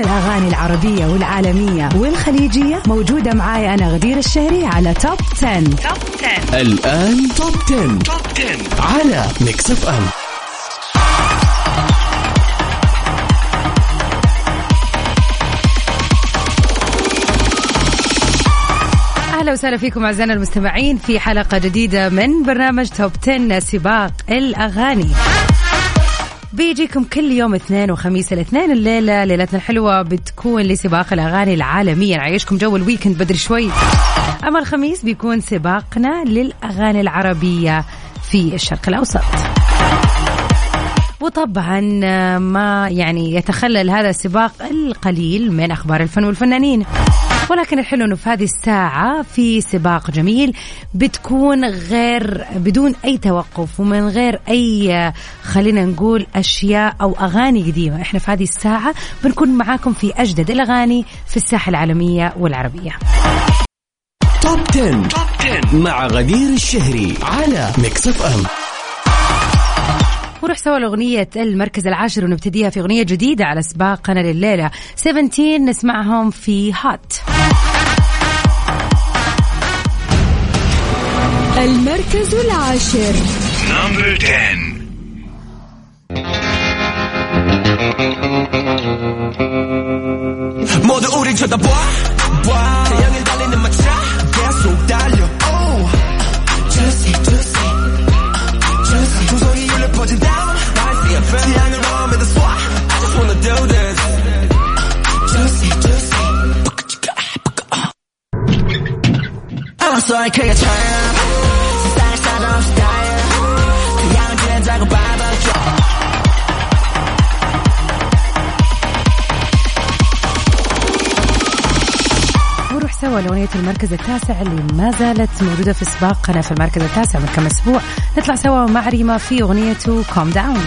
الأغاني العربية والعالمية والخليجية موجودة معاي أنا غدير الشهري على توب 10. توب 10 الآن توب 10. توب 10 على ميكس اف ام أهلا وسهلا فيكم أعزائنا المستمعين في حلقة جديدة من برنامج توب 10 سباق الأغاني بيجيكم كل يوم اثنين وخميس الاثنين الليلة ليلتنا الحلوة بتكون لسباق الأغاني العالمية. نعيشكم جو الويكند بدري شوي. أما الخميس بيكون سباقنا للأغاني العربية في الشرق الأوسط. وطبعا ما يعني يتخلل هذا السباق القليل من أخبار الفن والفنانين. ولكن الحلو إنه في هذه الساعة في سباق جميل بتكون غير بدون أي توقف ومن غير أي خلينا نقول أشياء أو أغاني قديمة. إحنا في هذه الساعة بنكون معاكم في أجدد الأغاني في الساحة العالمية والعربية. توب 10. توب 10 مع غدير الشهري على ميكس اف ام ونروح سوا لأغنية المركز العاشر ونبتديها في أغنية جديدة على سباقنا لليلة. 17 نسمعهم في هات المركز العاشر نمبر 10 모두 우리 쳐다봐 봐 태양을 달리는 마차 ونروح سوا لأغنية المركز التاسع اللي ما زالت موجودة في سباقنا في المركز التاسع من كم أسبوع. نطلع سوا مع ريما في أغنيته كوم داون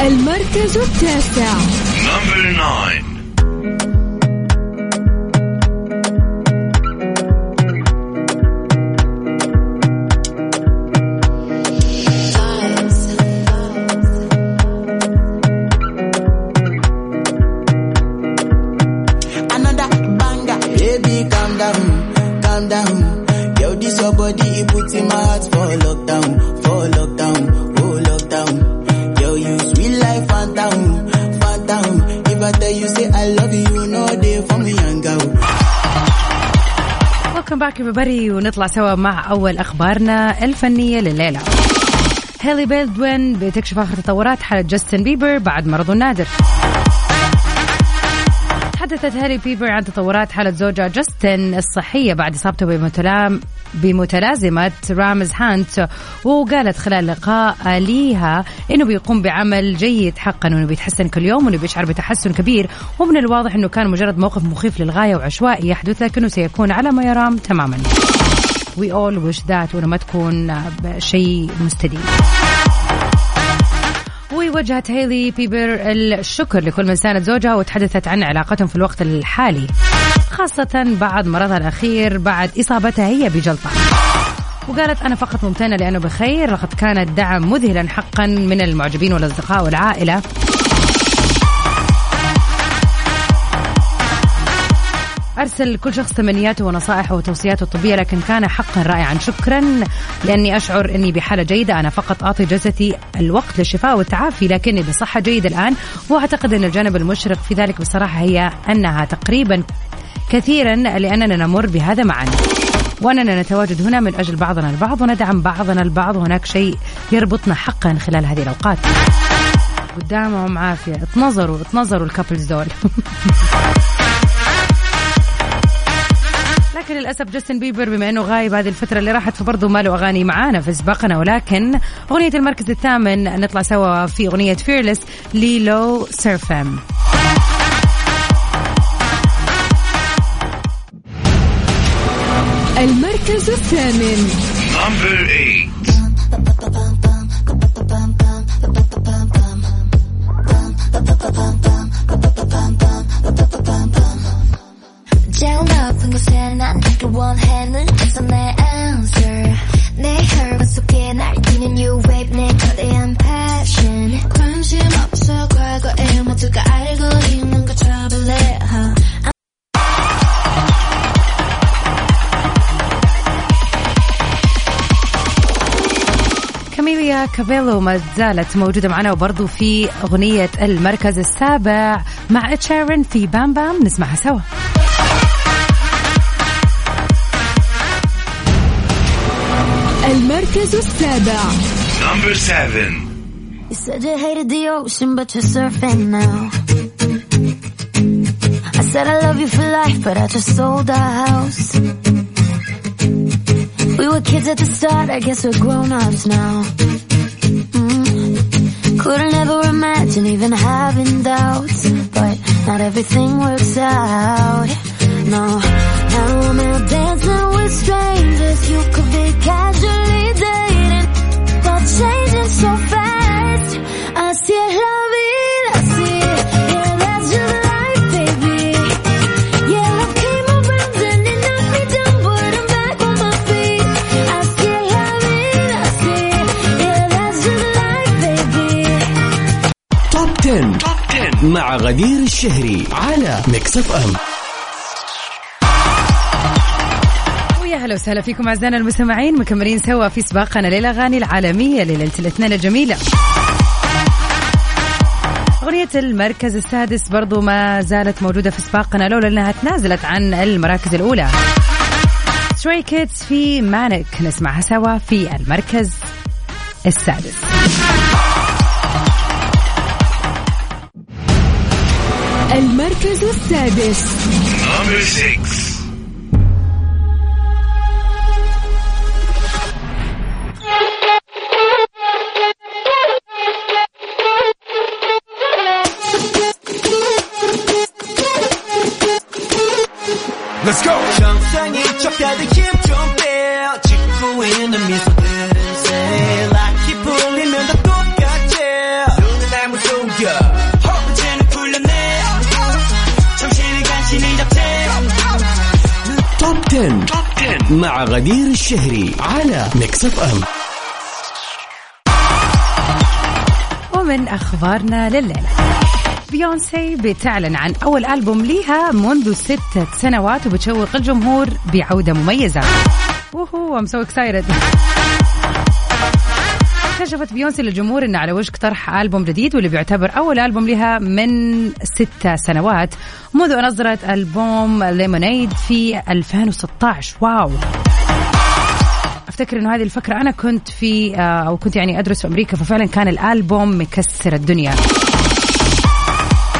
المركز التاسع. Number 9 body, it puts in my heart for lockdown, for lockdown, oh lockdown. Yo, you sweet life, phantom, phantom. If I tell you say I love you, you know they for me, young girl. ويلكم باك everybody ونطلع سوا مع أول أخبارنا الفنية لليلة هيلي بيلدوين بتكشف آخر تطورات حالة جاستن بيبر بعد مرضه النادر تحدثت هاري بيبر عن تطورات حالة زوجها جاستن الصحية بعد إصابته بمتلام بمتلازمة رامز هانت وقالت خلال لقاء ليها إنه بيقوم بعمل جيد حقا وإنه بيتحسن كل يوم وإنه بيشعر بتحسن كبير ومن الواضح إنه كان مجرد موقف مخيف للغاية وعشوائي يحدث لكنه سيكون على ما يرام تماما. We all wish that وإنه ما تكون شيء مستديم. ووجهت هيلي بيبر الشكر لكل من ساند زوجها وتحدثت عن علاقتهم في الوقت الحالي خاصة بعد مرضها الأخير بعد إصابتها هي بجلطة. وقالت أنا فقط ممتنة لأنه بخير لقد كان الدعم مذهلا حقا من المعجبين والأصدقاء والعائلة. أرسل كل شخص تمنياته ونصائحه وتوصياته الطبية لكن كان حقا رائعا. شكرا. لأني أشعر أني بحالة جيدة. أنا فقط أعطي جسدي الوقت للشفاء والتعافي لكني بصحة جيدة الآن. وأعتقد أن الجانب المشرق في ذلك بصراحة هي أنها تقريبا كثيرا لأننا نمر بهذا معا. وأننا نتواجد هنا من أجل بعضنا البعض وندعم بعضنا البعض. وهناك شيء يربطنا حقا خلال هذه الأوقات. قدامهم عافية. اتنظروا اتنظروا ال couples دول. لكن للأسف جاستن بيبر بما إنه غايب هذه الفترة اللي راحت فبرضه ما له أغاني معانا في سباقنا. ولكن أغنية المركز الثامن نطلع سوا في أغنية Fearless ل LE SSERAFIM المركز الثامن Number 8 제일 높은 곳에 난그 원해 눈에서 내 answer 내 혈관 속에 날뛰는 new wave 내 كابيلو ما زالت موجودة معنا وبرضو في أغنية المركز السابع مع تشيرن في بام بام نسمعها سوا المركز السابع Number seven. You said you hated the ocean, but you're surfing now. I said I love you for life, but I just sold our house. We were kids at the start, I guess we're grown-ups now. Couldn't ever imagine even having doubts, but not everything works out. No, مع غدير الشهري على Mix FM ويا هلا وسهلا فيكم أعزائنا المستمعين مكملين سوا في سباقنا للأغاني العالمية ليله الاثنين الجميلة. أغنية المركز السادس برضو ما زالت موجودة في سباقنا ولو أنها تنازلت عن المراكز الأولى. Stray Kids في Maniac نسمعها سوا في المركز السادس. المركز السادس. الشهري على Mix FM ومن أخبارنا لليلة. بيونسي بتعلن عن أول ألبوم ليها منذ ستة سنوات وبتشوق الجمهور بعودة مميزة. واو I'm so excited كشفت بيونسي للجمهور إنه على وشك طرح ألبوم جديد واللي بيعتبر أول ألبوم لها من ست سنوات. منذ أن أصدرت ألبوم Lemonade في 2016 واو. أفتكر إنه هذه الفكرة أنا كنت في آه، أو كنت يعني أدرس في أمريكا ففعلا كان الألبوم مكسر الدنيا.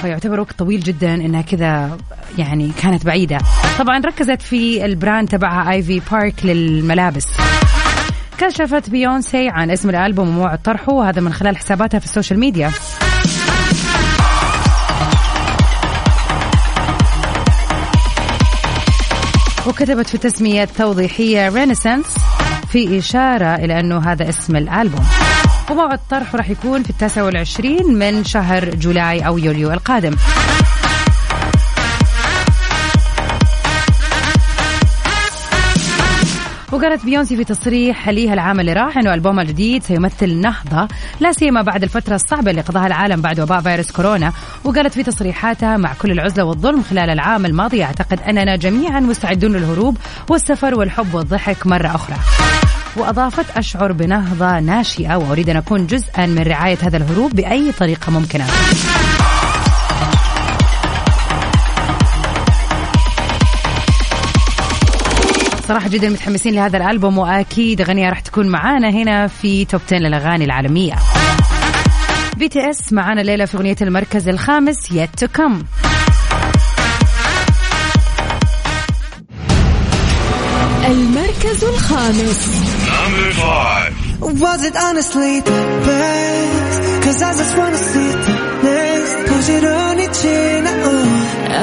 فيعتبر وقت طويل جدا إنها كذا يعني كانت بعيدة. طبعا ركزت في ال brand تبعها Ivy Park للملابس. كشفت بيونسي عن اسم الألبوم وموعد طرحه وهذا من خلال حساباتها في ال social media. وكتبت في التسمية التوضيحية Renaissance في إشارة إلى أنه هذا اسم الألبوم. وموعد طرحه راح يكون في التاسع والعشرين من شهر July أو يوليو القادم. وقالت بيونسي في تصريح ليها العام اللي راح إنه ألبومها الجديد سيمثل نهضة لا سيما بعد الفترة الصعبة اللي قضاها العالم بعد وباء فيروس كورونا وقالت في تصريحاتها مع كل العزلة والظلم خلال العام الماضي أعتقد أننا جميعا مستعدون للهروب والسفر والحب والضحك مرة أخرى. وأضافت أشعر بنهضة ناشئة وأريد أن أكون جزءا من رعاية هذا الهروب بأي طريقة ممكنة. صراحة جدا متحمسين لهذا الألبوم وأكيد غنية راح تكون معانا هنا في توب 10 للأغاني العالمية بي تي اس معانا الليلة في أغنية المركز الخامس يت تو كم المركز الخامس Number five. Was it honestly the best? Cause I just wanna see the next. 부지런히 지나온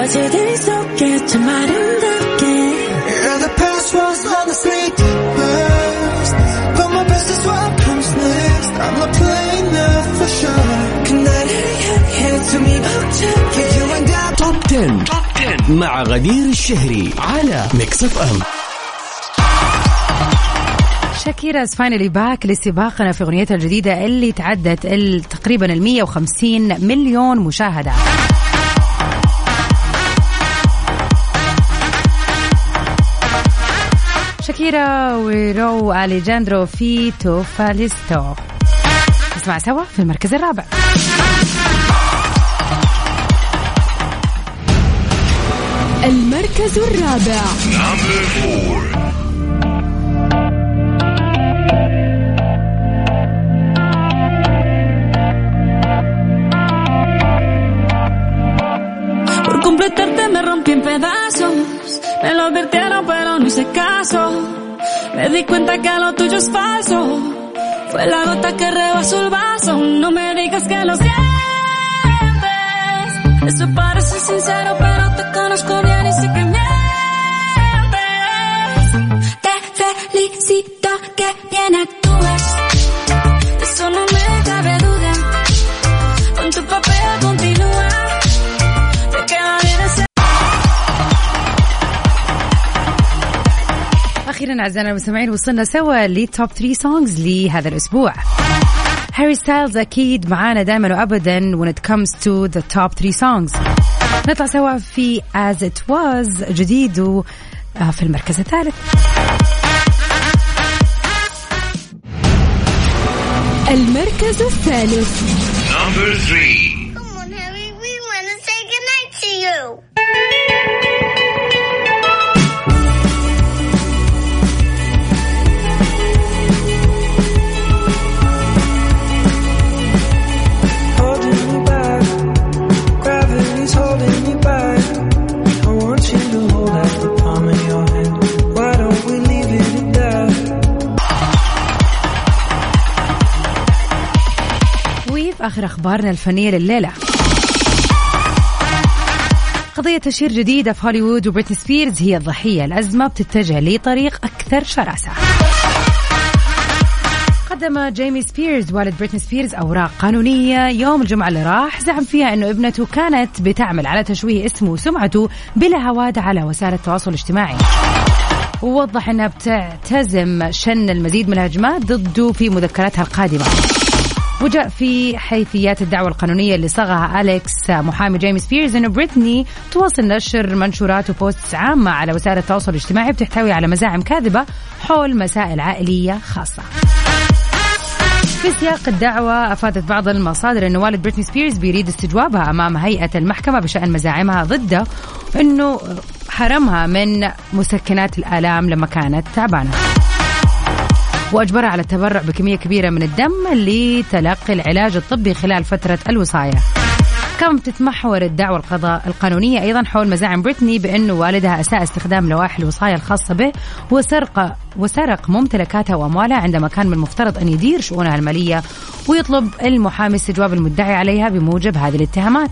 어제들 속에 참 아름답게 توب 10. توب 10 مع غدير الشهري على Mix FM شاكيرا finally back لسباقنا في أغنيتها الجديدة اللي تعدت ال- تقريبا ال 150 مليون مشاهدة. شاكيرا وراو أليخاندرو في Te Felicito. نسمع سوا في المركز الرابع. المركز الرابع Number four. Por completarte me rompí en pedazos. Me lo advirtieron, pero no hice caso. Me di cuenta que lo tuyo es falso. Fue la gota que rebasó el vaso. No me digas que lo sientes. Eso parece sincero, pero te conozco bien y. Te felicito que bien actúas. Eso no me cabe duda. Con tu papel continúa. Te queda bien ese أخيرا اعزائنا المستمعين وصلنا سوا لتوب 3 سونجز لهذا الأسبوع هاري ستايلز أكيد معانا دائما وابدا when it comes to the top 3 songs نطلع سوا في as it was جديد آه، في المركز الثالث. المركز الثالث. وفي اخر أخبارنا الفنية لليلة. قضية تشهير جديدة في هوليوود وبريتني سبيرز هي الضحية. الأزمة بتتجه لطريق أكثر شراسة. قدم جيمي سبيرز والد بريتني سبيرز أوراق قانونية. يوم الجمعة اللي راح زعم فيها أنه ابنته كانت بتعمل على تشويه اسمه وسمعته بلا هوادة على وسائل التواصل الاجتماعي. ووضح أنها بتعتزم شن المزيد من الهجمات ضده في مذكراتها القادمة. وجاء في حيثيات الدعوى القانونية اللي صاغها أليكس محامي جيمي سبيرز أنه بريتني تواصل نشر منشورات و posts عامة على وسائل التواصل الاجتماعي بتحتوي على مزاعم كاذبة حول مسائل عائلية خاصة. في سياق الدعوى أفادت بعض المصادر أن والد بريتني سبيرز بيريد استجوابها أمام هيئة المحكمة بشأن مزاعمها ضده أنه حرمها من مسكنات الآلام لما كانت تعبانة. واجبرها على التبرع بكمية كبيرة من الدم لتلقي العلاج الطبي خلال فترة الوصاية. كما بتتمحور الدعوة القضاء القانونية أيضا حول مزاعم بريتني بأنه والدها أساء استخدام لوائح الوصاية الخاصة به وسرق وسرق ممتلكاتها وأموالها عندما كان من المفترض أن يدير شؤونها المالية ويطلب المحامي استجواب المدعي عليها بموجب هذه الاتهامات.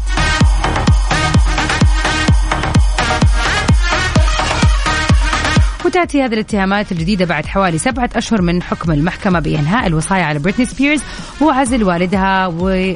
وتأتي هذه الاتهامات الجديدة بعد حوالي سبعة أشهر من حكم المحكمة بإنهاء الوصاية على بريتني سبيرز وعزل والدها و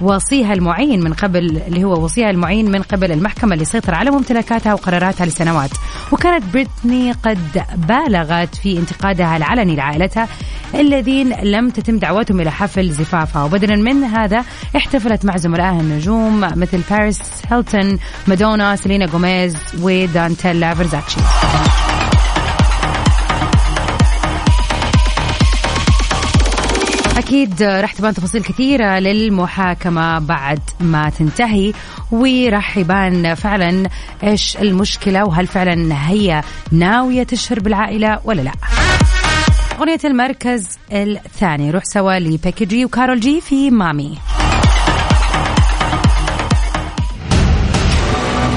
وصيها المعين من قبل اللي هو وصيها المعين من قبل المحكمة اللي سيطر على ممتلكاتها وقراراتها لسنوات. وكانت بريتني قد بالغت في انتقادها العلني لعائلتها الذين لم تتم دعوتهم إلى حفل زفافها وبدلا من هذا احتفلت مع زملائها النجوم مثل باريس هيلتون مادونا سيلينا جوميز ودوناتيلا فيرزاتشي أكيد راح تبان تفاصيل كثيرة للمحاكمة بعد ما تنتهي وراح يبان فعلا إيش المشكلة وهل فعلا هي ناوية تشهر بالعائلة ولا لا. أغنية المركز الثاني نروح سوا ل Becky G و Karol G في Mamiii.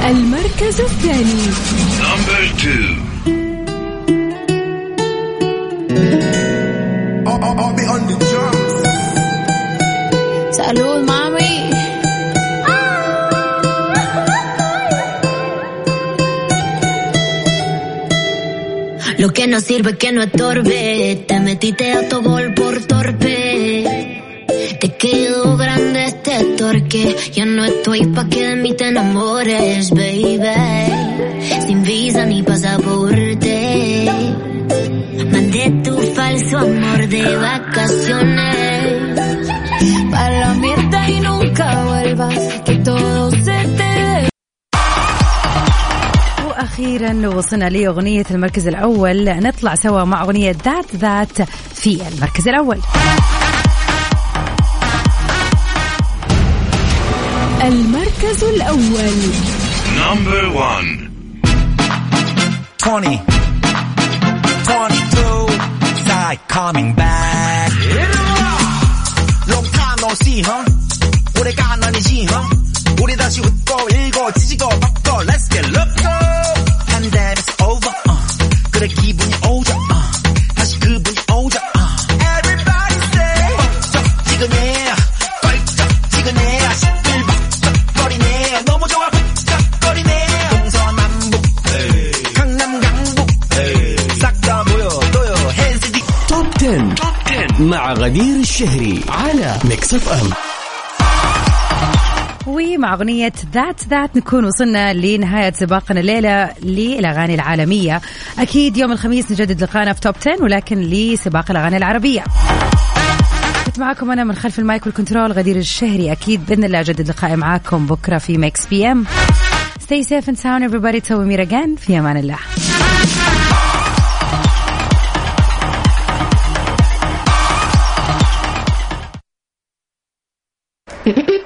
المركز الثاني. Lo que no sirve que no estorbe. Te metiste a tu gol por torpe. Te quedó grande este torque. Ya no estoy pa' que de mí te enamores, baby. Sin visa ni pasaporte. Mandé tu falso amor de vacaciones. أخيرا وصلنا لأغنية المركز الأول. نطلع سوا مع أغنية ذات ذات في المركز الأول. المركز الأول. نمبر 1 20 22 side coming back. Long time no see huh? Mix FM ومع أغنية That That نكون وصلنا لنهاية سباقنا الليلة للأغاني العالمية. أكيد يوم الخميس نجدد لقانا في Top 10 ولكن لسباق الأغاني العربية. كنت معاكم أنا من خلف ال mic وال control غدير الشهري. أكيد بإذن الله أجدد لقائي معاكم بكرة في Mix FM Stay safe and sound everybody. till we meet again. في أمان الله. Ha